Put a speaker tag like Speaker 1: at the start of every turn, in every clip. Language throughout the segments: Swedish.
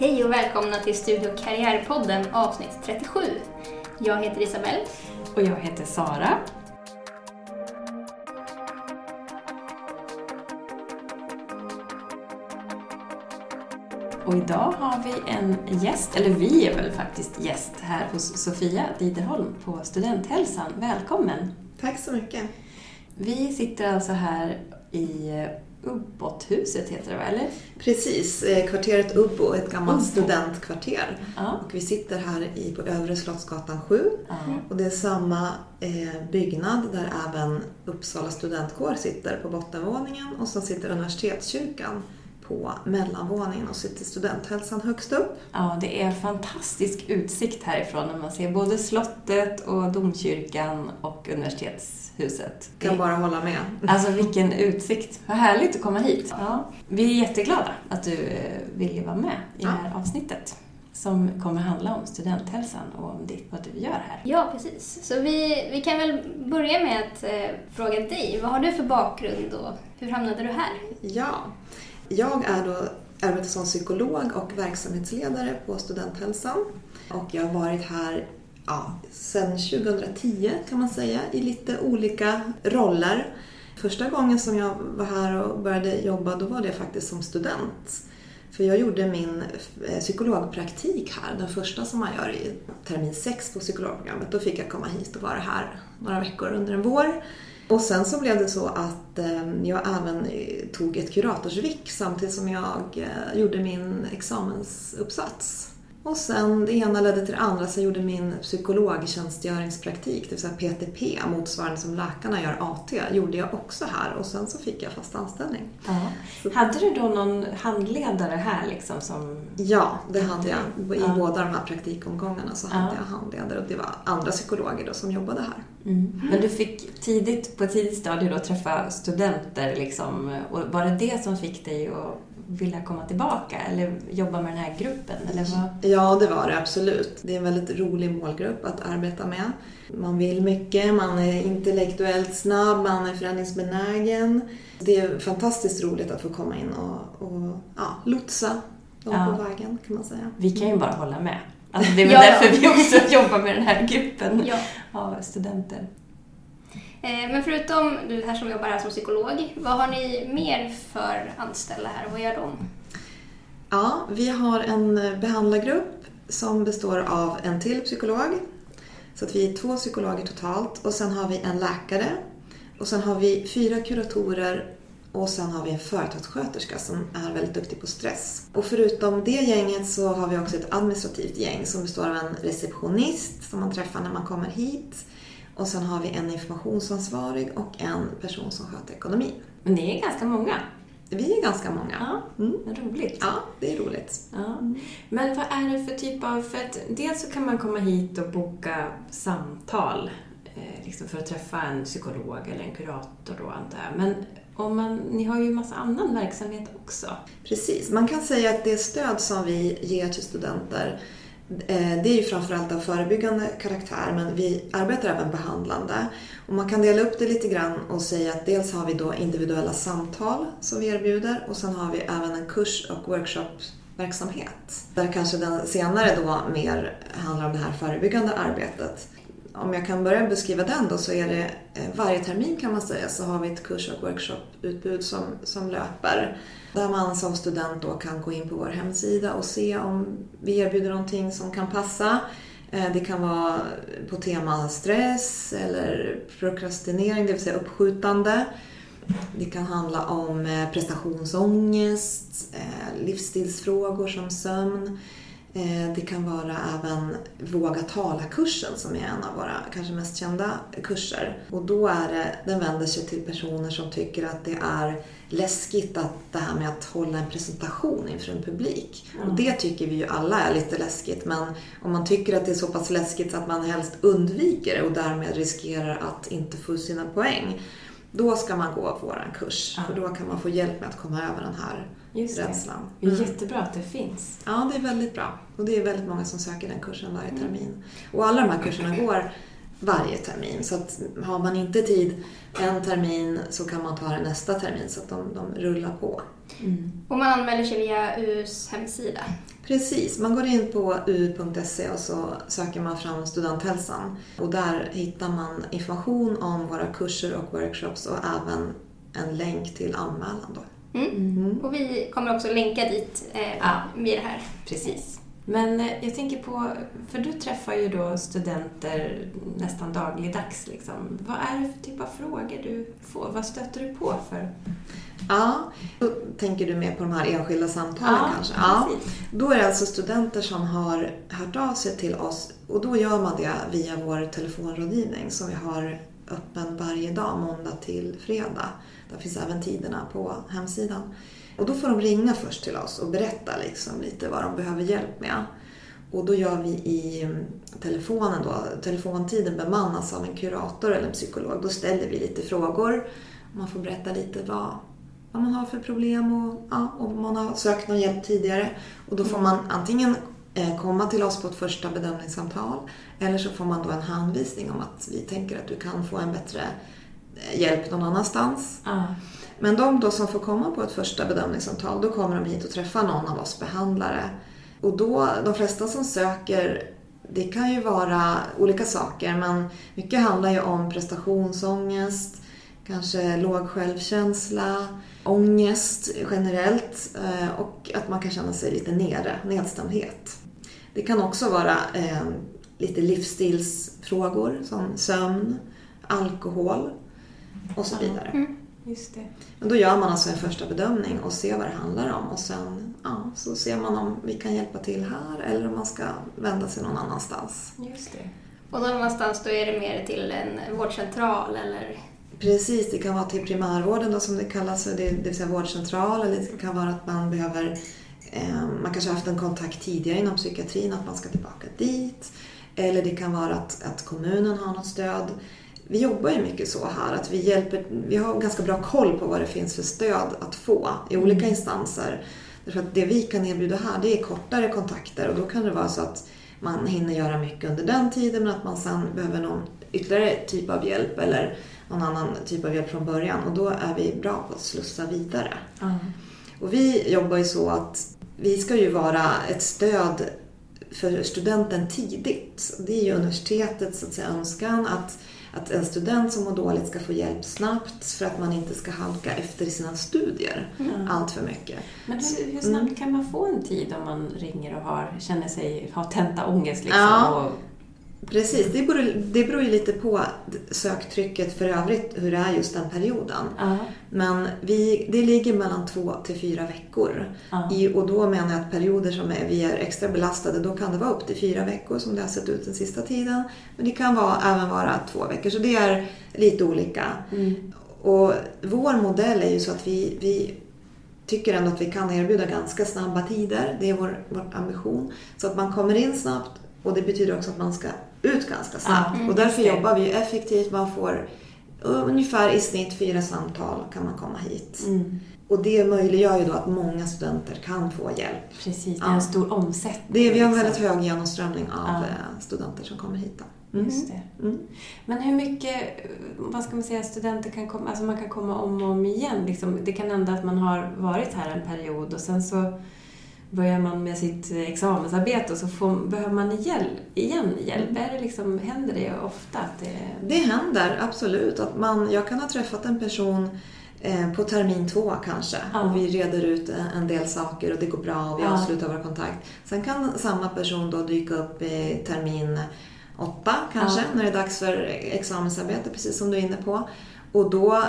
Speaker 1: Hej och välkomna till Studio Karriärpodden avsnitt 37. Jag heter Isabelle.
Speaker 2: Och jag heter Sara. Och idag har vi en gäst, eller vi är väl faktiskt gäst här hos Sofia Diderholm på Studenthälsan. Välkommen!
Speaker 3: Tack så mycket!
Speaker 2: Vi sitter alltså här i Ubbothuset heter det va, eller?
Speaker 3: Precis, eh, kvarteret Ubbo, ett gammalt
Speaker 2: Ubbo.
Speaker 3: studentkvarter.
Speaker 2: Ja.
Speaker 3: Och vi sitter här i, på Övre Slottsgatan 7.
Speaker 2: ja.
Speaker 3: Och det är samma eh, byggnad där även Uppsala studentkår sitter på bottenvåningen och så sitter Universitetskyrkan på mellanvåningen och sitter Studenthälsan högst upp.
Speaker 2: Ja, det är fantastisk utsikt härifrån när man ser både slottet och domkyrkan och universitetshuset.
Speaker 3: Kan bara hålla med.
Speaker 2: Alltså vilken utsikt! Vad härligt att komma hit. Ja. Vi är jätteglada att du eh, ville vara med i det här avsnittet som kommer handla om studenthälsan och om ditt, vad du gör här.
Speaker 1: Ja, precis. Så vi, vi kan väl börja med att eh, fråga dig. Vad har du för bakgrund och hur hamnade du här?
Speaker 3: Ja, jag är då arbetar som psykolog och verksamhetsledare på Studenthälsan. Och jag har varit här ja, sedan 2010 kan man säga i lite olika roller. Första gången som jag var här och började jobba då var det faktiskt som student. För jag gjorde min eh, psykologpraktik här, den första som man gör i termin 6 på psykologprogrammet. Då fick jag komma hit och vara här några veckor under en vår. Och sen så blev det så att ehm, jag även eh, tog ett kuratorsvik samtidigt som jag eh, gjorde min examensuppsats. Och sen det ena ledde till det andra så jag gjorde min psykologtjänstgöringspraktik, det vill säga PTP, motsvarande som läkarna gör AT, gjorde jag också här och sen så fick jag fast anställning.
Speaker 2: Ja. Hade du då någon handledare här liksom som...
Speaker 3: Ja, det hade jag. I
Speaker 2: Ja.
Speaker 3: båda de här praktikomgångarna så hade
Speaker 2: Ja.
Speaker 3: jag handledare och det var andra psykologer då som jobbade här.
Speaker 2: Mm. Men du fick tidigt, på ett tidigt stadie då träffa studenter liksom. Och var det det som fick dig att vilja komma tillbaka eller jobba med den här gruppen? Eller vad?
Speaker 3: Ja, det var det absolut. Det är en väldigt rolig målgrupp att arbeta med. Man vill mycket, man är intellektuellt snabb, man är förändringsbenägen. Det är fantastiskt roligt att få komma in och, och ja, lotsa dem
Speaker 2: Ja.
Speaker 3: på vägen kan man säga.
Speaker 2: Vi kan ju bara hålla med. Alltså det är väl
Speaker 1: Ja.
Speaker 2: därför vi också jobbar med den här gruppen av studenter.
Speaker 1: Eh, men förutom du här som jobbar här som psykolog, vad har ni mer för anställda här och vad gör de?
Speaker 3: Ja, vi har en behandlargrupp som består av en till psykolog. Så att vi är två psykologer totalt och sen har vi en läkare och sen har vi fyra kuratorer och sen har vi en företagssköterska som är väldigt duktig på stress. Och förutom det gänget så har vi också ett administrativt gäng som består av en receptionist som man träffar när man kommer hit. Och sen har vi en informationsansvarig och en person som sköter ekonomi.
Speaker 2: Men ni är ganska många.
Speaker 3: Vi är ganska många.
Speaker 2: Ja,
Speaker 3: Mm.
Speaker 2: roligt.
Speaker 3: Ja, det är roligt.
Speaker 2: Ja. Men vad är det för typ av... För att dels så kan man komma hit och boka samtal eh, liksom för att träffa en psykolog eller en kurator då antar jag. Men om man, ni har ju massa annan verksamhet också.
Speaker 3: Precis, man kan säga att det stöd som vi ger till studenter Eh, det är ju framförallt av förebyggande karaktär men vi arbetar även behandlande. Och man kan dela upp det lite grann och säga att dels har vi då individuella samtal som vi erbjuder och sen har vi även en kurs och workshopverksamhet. Där kanske den senare då mer handlar om det här förebyggande arbetet. Om jag kan börja beskriva den då så är det eh, varje termin kan man säga så har vi ett kurs och workshoputbud som, som löper. Där man som student då kan gå in på vår hemsida och se om vi erbjuder någonting som kan passa. Eh, det kan vara på tema stress eller prokrastinering, det vill säga uppskjutande. Det kan handla om eh, prestationsångest, livsstilsfrågor som sömn. Eh, Det kan vara även Våga tala-kursen som är en av våra kanske mest kända kurser. Och då är det, den vänder sig till personer som tycker att det är läskigt att det här med att hålla en presentation inför en publik. Och det tycker vi ju alla är lite läskigt men om man tycker att det är så pass läskigt så att man helst undviker det och därmed riskerar att inte få sina poäng. Då ska man gå vår kurs
Speaker 2: Ja.
Speaker 3: för då kan man få hjälp med att komma över den här
Speaker 2: Just det.
Speaker 3: rädslan.
Speaker 2: Det är
Speaker 3: Mm.
Speaker 2: jättebra att det finns.
Speaker 3: Ja, det är väldigt bra. Och det är väldigt många som söker den kursen varje termin. Och alla de här kurserna går varje termin. Så att har man inte tid en termin så kan man ta det nästa termin så att de, de rullar på.
Speaker 2: Mm.
Speaker 1: Och man anmäler sig via UUs hemsida.
Speaker 3: Precis, man går in på uu.se och så söker man fram Studenthälsan. Och där hittar man information om våra kurser och workshops och även en länk till anmälan. Då.
Speaker 1: Mm.
Speaker 3: Mm.
Speaker 1: Och vi kommer också länka dit eh,
Speaker 2: Ja.
Speaker 1: vid det här.
Speaker 2: Precis. Men eh, jag tänker på, för du träffar ju då studenter nästan dagligdags. Liksom. Vad är det för typ av frågor du får? Vad stöter du på för?
Speaker 3: Ja, då tänker du mer på de här enskilda samtalen kanske?
Speaker 2: precis.
Speaker 3: Då är det alltså studenter som har hört av sig till oss och då gör man det via vår telefonrådgivning som vi har öppen varje dag, måndag till fredag. Där finns även tiderna på hemsidan. Och då får de ringa först till oss och berätta liksom lite vad de behöver hjälp med. Och då gör vi i mm, telefonen då, telefontiden bemannas av en kurator eller en psykolog. Då ställer vi lite frågor. Man får berätta lite vad, vad man har för problem och ja, om man har sökt någon hjälp tidigare. Och då får man antingen eh, komma till oss på ett första bedömningssamtal eller så får man då en hänvisning om att vi tänker att du kan få en bättre hjälp någon annanstans.
Speaker 2: Ja.
Speaker 3: Men de då som får komma på ett första bedömningssamtal, då kommer de hit och träffar någon av oss behandlare. Och då, de flesta som söker, det kan ju vara olika saker, men mycket handlar ju om prestationsångest, kanske låg självkänsla, ångest generellt eh, och att man kan känna sig lite nere, nedstämdhet. Det kan också vara eh, lite livsstilsfrågor som sömn, alkohol och så vidare.
Speaker 1: Mm.
Speaker 2: Just det.
Speaker 3: Men då gör man alltså en första bedömning och ser vad det handlar om och sen ja, så ser man om vi kan hjälpa till här eller om man ska vända sig någon annanstans.
Speaker 2: Just det.
Speaker 1: Och någon annanstans då är det mer till en vårdcentral eller...
Speaker 3: Precis, det kan vara till primärvården då, som det kallas, det, det vill säga vårdcentral eller det kan vara att man behöver eh, man kanske har haft en kontakt tidigare inom psykiatrin, att man ska tillbaka dit. Eller det kan vara att, att kommunen har något stöd. Vi jobbar ju mycket så här att vi hjälper, vi har ganska bra koll på vad det finns för stöd att få i olika instanser. Därför att det vi kan erbjuda här det är kortare kontakter och då kan det vara så att man hinner göra mycket under den tiden men att man sen behöver någon ytterligare typ av hjälp eller någon annan typ av hjälp från början och då är vi bra på att slussa vidare.
Speaker 2: Ja.
Speaker 3: Och vi jobbar ju så att vi ska ju vara ett stöd för studenten tidigt. Det är ju universitetets så att säga, önskan att, att en student som mår dåligt ska få hjälp snabbt för att man inte ska halka efter i sina studier
Speaker 2: Mm.
Speaker 3: allt för mycket.
Speaker 2: Men hur, hur snabbt
Speaker 3: Mm.
Speaker 2: kan man få en tid om man ringer och har, känner sig ha tentaångest? Liksom,
Speaker 3: Ja.
Speaker 2: och,
Speaker 3: Precis, det beror, det beror ju lite på söktrycket för övrigt, hur det är just den perioden.
Speaker 2: ja,
Speaker 3: Men vi, det ligger mellan två till fyra veckor.
Speaker 2: ja.
Speaker 3: I, och då menar jag att perioder som är, vi är extra belastade, då kan det vara upp till fyra veckor som det har sett ut den sista tiden. Men det kan vara, även vara två veckor, så det är lite olika.
Speaker 2: Mm.
Speaker 3: Och vår modell är ju så att vi, vi tycker ändå att vi kan erbjuda ganska snabba tider. Det är vår, vår ambition. Så att man kommer in snabbt och det betyder också att man ska ut ganska snabbt.
Speaker 2: Ja,
Speaker 3: och därför jobbar vi effektivt. Man får ungefär i snitt fyra samtal kan man komma hit.
Speaker 2: Mm.
Speaker 3: Och det möjliggör ju då att många studenter kan få hjälp.
Speaker 2: Precis, det är en stor omsättning.
Speaker 3: Det är, vi har en
Speaker 2: liksom.
Speaker 3: väldigt hög genomströmning av eh, studenter som kommer hit. Då. Mm.
Speaker 2: Just det.
Speaker 3: Mm.
Speaker 2: Men hur mycket, vad ska man säga, studenter kan komma, alltså man kan komma om och om igen. Liksom. Det kan hända att man har varit här en period och sen så börjar man med sitt examensarbete och så får, behöver man hjälp, igen hjälp. Är det liksom, händer det ofta? Att det,
Speaker 3: Det händer absolut. Att man, jag kan ha träffat en person eh, på termin två kanske
Speaker 2: Ja.
Speaker 3: och vi reder ut en- en del saker och det går bra och vi
Speaker 2: Ja.
Speaker 3: avslutar vår kontakt. Sen kan samma person då dyka upp i termin åtta kanske
Speaker 2: Ja.
Speaker 3: när det är dags för examensarbete precis som du är inne på. Och då,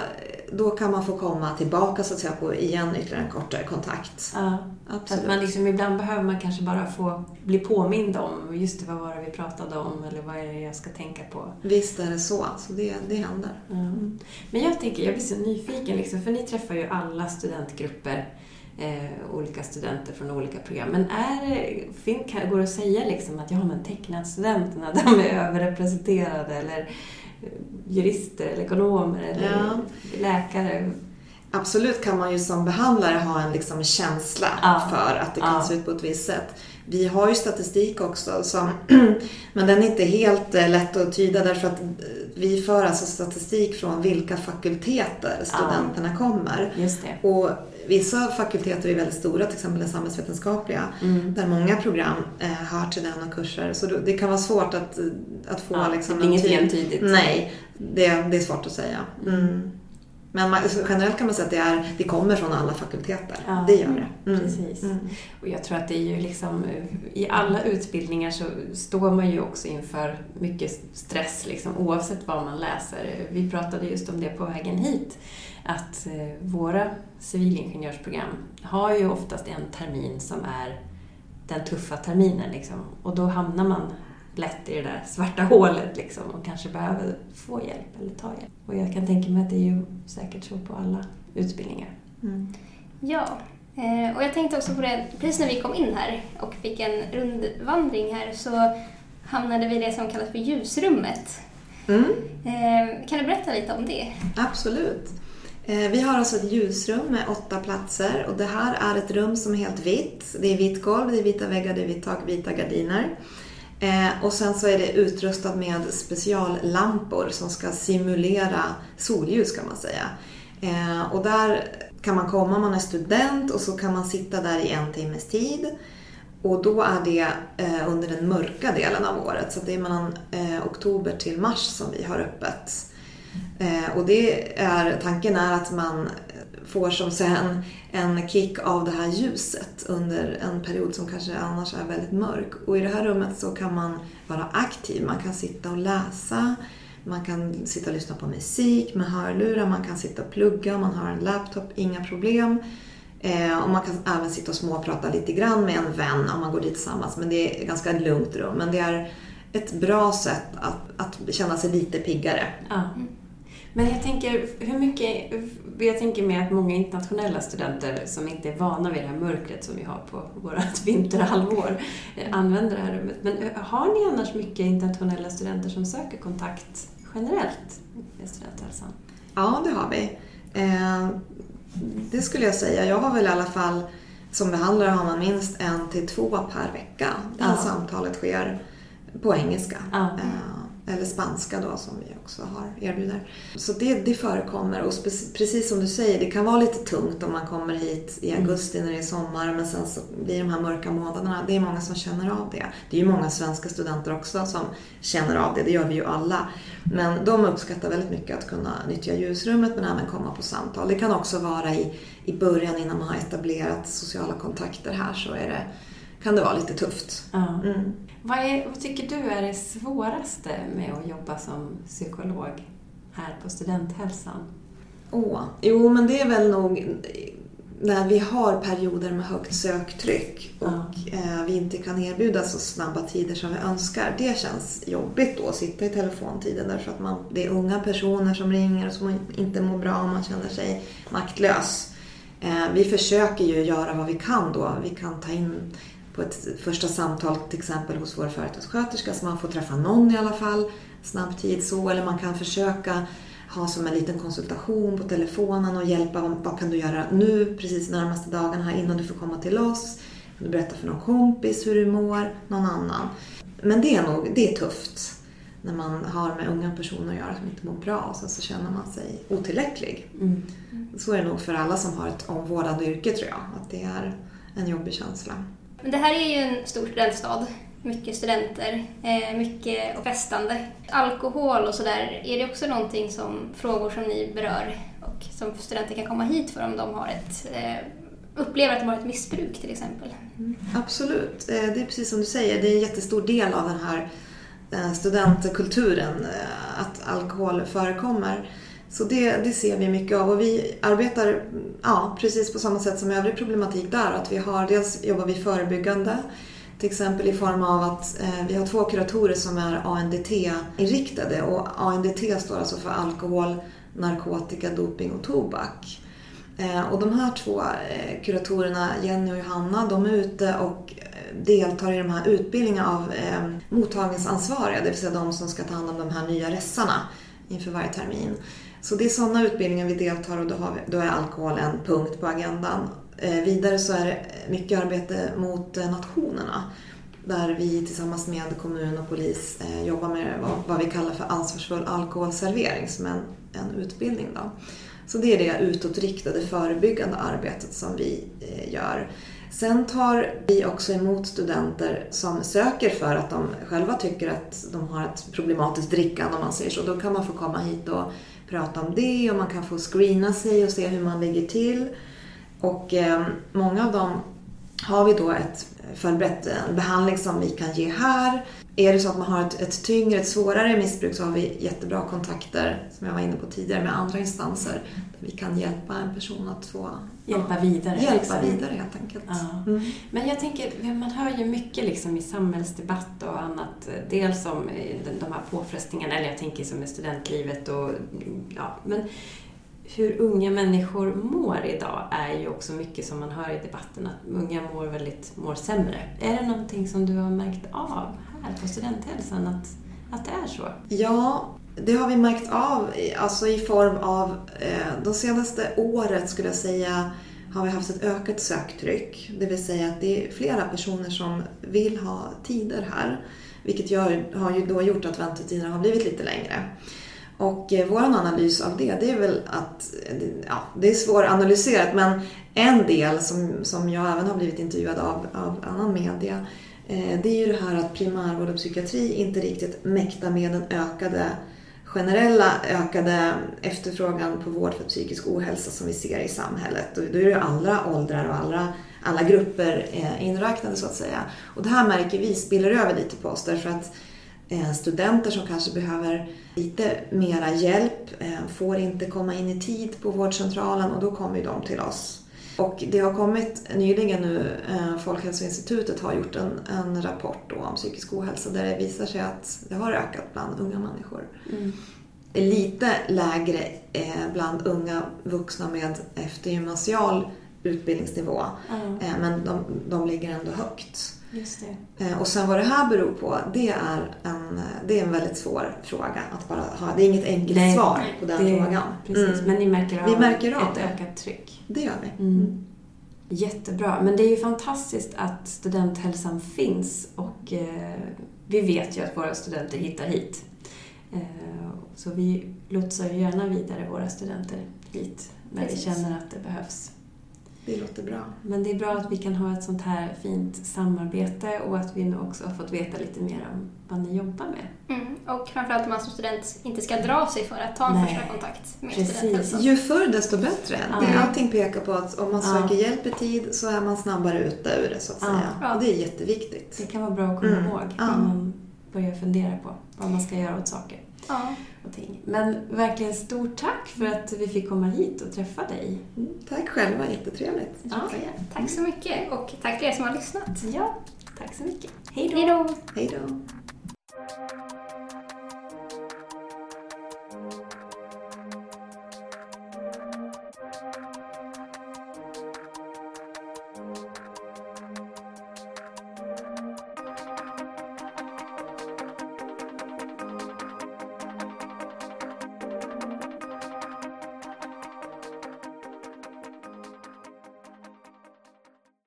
Speaker 3: då kan man få komma tillbaka så att säga på igen ytterligare en kortare kontakt.
Speaker 2: ja.
Speaker 3: Absolut.
Speaker 2: att man liksom, ibland behöver man kanske bara få bli påmind om, just det, vad var det vi pratade om eller vad är det jag ska tänka på?
Speaker 3: Visst är det så, så det, det händer.
Speaker 2: Mm. Men jag tänker, jag blir så nyfiken, liksom, för ni träffar ju alla studentgrupper, eh, olika studenter från olika program. Men är fin, kan, går det att säga liksom att ja, men tecknadstudenterna, de är överrepresenterade, eller jurister, eller ekonomer, eller
Speaker 3: Ja.
Speaker 2: läkare?
Speaker 3: Absolut kan man ju som behandlare ha en liksom känsla
Speaker 2: Ja.
Speaker 3: för att det kan
Speaker 2: Ja.
Speaker 3: se ut på ett visst sätt. Vi har ju statistik också, som, men den är inte helt eh, lätt att tyda därför att eh, vi för alltså statistik från vilka fakulteter studenterna kommer.
Speaker 2: Just det.
Speaker 3: Och vissa fakulteter är väldigt stora, till exempel den samhällsvetenskapliga,
Speaker 2: Mm.
Speaker 3: där många program eh, hör till den och kurser. Så det kan vara svårt att, att få
Speaker 2: Ja,
Speaker 3: liksom, en tyd-
Speaker 2: entydigt.
Speaker 3: Nej, det, det är svårt att säga. Mm. Men man, så generellt kan man säga att det, är, det kommer från alla fakulteter.
Speaker 2: Ja,
Speaker 3: det gör det. Mm.
Speaker 2: Precis.
Speaker 3: Mm.
Speaker 2: Och jag tror att det är ju liksom, i alla utbildningar så står man ju också inför mycket stress liksom, oavsett vad man läser. Vi pratade just om det på vägen hit, att eh, våra civilingenjörsprogram har ju oftast en termin som är den tuffa terminen liksom. Och då hamnar man lätt i det där svarta hålet liksom och kanske behöver få hjälp eller ta hjälp. Och jag kan tänka mig att det är ju säkert så på alla utbildningar.
Speaker 3: Mm.
Speaker 1: Ja, eh, och jag tänkte också på det, precis när vi kom in här och fick en rundvandring här så hamnade vi i det som kallas för ljusrummet.
Speaker 3: Mm.
Speaker 1: Eh, Kan du berätta lite om det?
Speaker 3: Absolut. Eh, Vi har alltså ett ljusrum med åtta platser och det här är ett rum som är helt vitt. Det är vitt golv, det är vita väggar, det är vitt tak, vita gardiner. Eh, Och sen så är det utrustat med speciallampor som ska simulera solljus kan man säga. Eh, Och där kan man komma om man är student och så kan man sitta där i en timmes tid. Och då är det eh, under den mörka delen av året, så det är mellan oktober till mars som vi har öppet. Eh, och det är, tanken är att man får som sen en kick av det här ljuset under en period som kanske annars är väldigt mörk. Och i det här rummet så kan man vara aktiv, man kan sitta och läsa, man kan sitta och lyssna på musik med hörlurar, man kan sitta och plugga, man har en laptop, inga problem. Eh, och man kan även sitta och småprata lite grann med en vän om man går dit tillsammans. Men det är ett ganska lugnt rum. Men det är ett bra sätt att, att känna sig lite piggare.
Speaker 2: Mm. Men jag tänker, hur mycket... Jag tänker mig att många internationella studenter som inte är vana vid det här mörkret som vi har på vårt vinterhalvår eh, använder det här rummet. Men eh, har ni annars mycket internationella studenter som söker kontakt generellt med studenthälsan?
Speaker 3: Ja, det har vi. Eh, det skulle jag säga. Jag har väl i alla fall, som behandlare har man minst en till två per vecka. Där
Speaker 2: Ja.
Speaker 3: samtalet sker på engelska.
Speaker 2: Ja.
Speaker 3: Eller spanska då som vi också har erbjuder. Så det, det förekommer och precis som du säger, det kan vara lite tungt om man kommer hit i augusti när det är sommar men sen så blir de här mörka månaderna, det är många som känner av det. Det är ju många svenska studenter också som känner av det, det gör vi ju alla. Men de uppskattar väldigt mycket att kunna nyttja ljusrummet men även komma på samtal. Det kan också vara i, i början innan man har etablerat sociala kontakter här så är det, kan det vara lite tufft.
Speaker 2: Ja.
Speaker 3: Mm.
Speaker 2: Vad, är, vad tycker du är det svåraste med att jobba som psykolog här på studenthälsan?
Speaker 3: Åh, jo men det är väl nog när vi har perioder med högt söktryck och eh, vi inte kan erbjuda så snabba tider som vi önskar. Det känns jobbigt då att sitta i telefontiden därför att man, det är unga personer som ringer och som inte mår bra och man känner sig maktlös. Eh, vi försöker ju göra vad vi kan då. Vi kan ta in på ett första samtal till exempel hos vår företagssköterska så man får träffa någon i alla fall snabb tid så. Eller man kan försöka ha som en liten konsultation på telefonen och hjälpa. Vad vad kan du göra nu precis närmaste dagarna här innan du får komma till oss? Kan du berätta för någon kompis hur du mår? Någon annan? Men det är nog det är tufft när man har med unga personer att göra som inte mår bra och sen så känner man sig otillräcklig.
Speaker 2: Mm.
Speaker 3: Så är det nog för alla som har ett omvårdande yrke tror jag. Att det är en jobbig känsla.
Speaker 1: Men det här är ju en stor studentstad. Mycket studenter, eh, mycket och festande. Alkohol och sådär, är det också någonting som, frågor som ni berör och som studenter kan komma hit för om de har ett, eh, upplever att de har ett missbruk till exempel? Mm.
Speaker 3: Absolut. Eh, det är precis som du säger, det är en jättestor del av den här studentkulturen att alkohol förekommer. Så det, det ser vi mycket av och vi arbetar ja, precis på samma sätt som övrig problematik där. Att vi har, dels jobbar vi förebyggande till exempel i form av att eh, vi har två kuratorer som är ANDT-inriktade och ANDT står alltså för alkohol, narkotika, doping och tobak. Eh, och de här två eh, kuratorerna, Jenny och Johanna, de är ute och eh, deltar i de här utbildningarna av eh, mottagningsansvariga, det vill säga de som ska ta hand om de här nya ressarna inför varje termin. Så det är sådana utbildningar vi deltar och då, har vi, då är alkohol en punkt på agendan. Eh, vidare så är det mycket arbete mot eh, nationerna där vi tillsammans med kommun och polis eh, jobbar med vad, vad, vi kallar för ansvarsfull alkoholservering som är en, en utbildning. Då. Så det är det utåtriktade förebyggande arbetet som vi eh, gör. Sen tar vi också emot studenter som söker för att de själva tycker att de har ett problematiskt drickande om man säger så. Då kan man få komma hit och prata om det och man kan få screena sig och se hur man ligger till. Och eh, många av dem har vi då ett förberett en behandling som vi kan ge här. Är det så att man har ett, ett tyngre, ett svårare missbruk så har vi jättebra kontakter, som jag var inne på tidigare, med andra instanser. Där vi kan hjälpa en person att få
Speaker 2: Hjälpa vidare.
Speaker 3: Hjälpa liksom. vidare helt enkelt.
Speaker 2: Ja. Mm. Men jag tänker, man hör ju mycket liksom i samhällsdebatt och annat. Dels om de här påfrestningarna, eller jag tänker som i studentlivet och ja, men hur unga människor mår idag är ju också mycket som man hör i debatten, att unga mår väldigt mår sämre. Är det någonting som du har märkt av här på Studenthälsan, att, att det är så?
Speaker 3: Ja, det har vi märkt av alltså i form av, eh, de senaste året skulle jag säga, har vi haft ett ökat söktryck. Det vill säga att det är flera personer som vill ha tider här. Vilket gör, har ju då gjort att väntetiderna har blivit lite längre. Och eh, vår analys av det, det är väl att, ja, det är svåranalyserat men en del som, som jag även har blivit intervjuad av, av annan media, Eh, det är ju det här att primärvård och psykiatri inte riktigt mäktar med den ökade generella ökade efterfrågan på vård för psykisk ohälsa som vi ser i samhället. Och då är det ju alla åldrar och alla, alla grupper eh, inräknade så att säga. Och det här märker vi spiller över lite på oss därför att eh, studenter som kanske behöver lite mera hjälp får inte komma in i tid på vårdcentralen och då kommer de till oss. Och det har kommit nyligen nu, eh, Folkhälsoinstitutet har gjort en, en rapport om psykisk ohälsa där det visar sig att det har ökat bland unga människor. Mm. Lite lägre bland unga vuxna med eftergymnasial utbildningsnivå. Mm. Men de, de ligger ändå högt. Eh, och sen vad det här beror på, det är en, det är en väldigt svår fråga att bara ha. Det är inget enkelt Nej, svar på den det, frågan.
Speaker 2: Precis, mm. men ni märker av, Vi märker av ett det. ökat tryck.
Speaker 3: Det gör vi.
Speaker 2: Mm. mm. Jättebra. Men det är ju fantastiskt att studenthälsan finns och eh, vi vet ju att våra studenter hittar hit. Eh, så vi lotsar gärna vidare våra studenter hit när Precis. vi känner att det behövs.
Speaker 3: Det låter bra.
Speaker 2: Men det är bra att vi kan ha ett sånt här fint samarbete och att vi nu också har fått veta lite mer om vad ni jobbar med.
Speaker 1: Mm. Och framförallt att man som student inte ska dra sig för att ta en Nej. första kontakt med studenthälsan.
Speaker 3: Ju förr desto bättre. Ja. Allting pekar på att om man söker ja. hjälp i tid så är man snabbare ute ur det så att säga. Ja. Och det är jätteviktigt.
Speaker 2: Det kan vara bra att komma mm. ihåg när man börjar fundera på vad man ska göra åt saker.
Speaker 1: Ja.
Speaker 2: Och ting. Men verkligen stort tack för att vi fick komma hit och träffa dig.
Speaker 3: Mm, tack själva, jättetrevligt.
Speaker 1: Ja, tack så mycket och tack till er som har lyssnat.
Speaker 2: Ja, tack så mycket.
Speaker 1: Hej då.
Speaker 3: Hej då.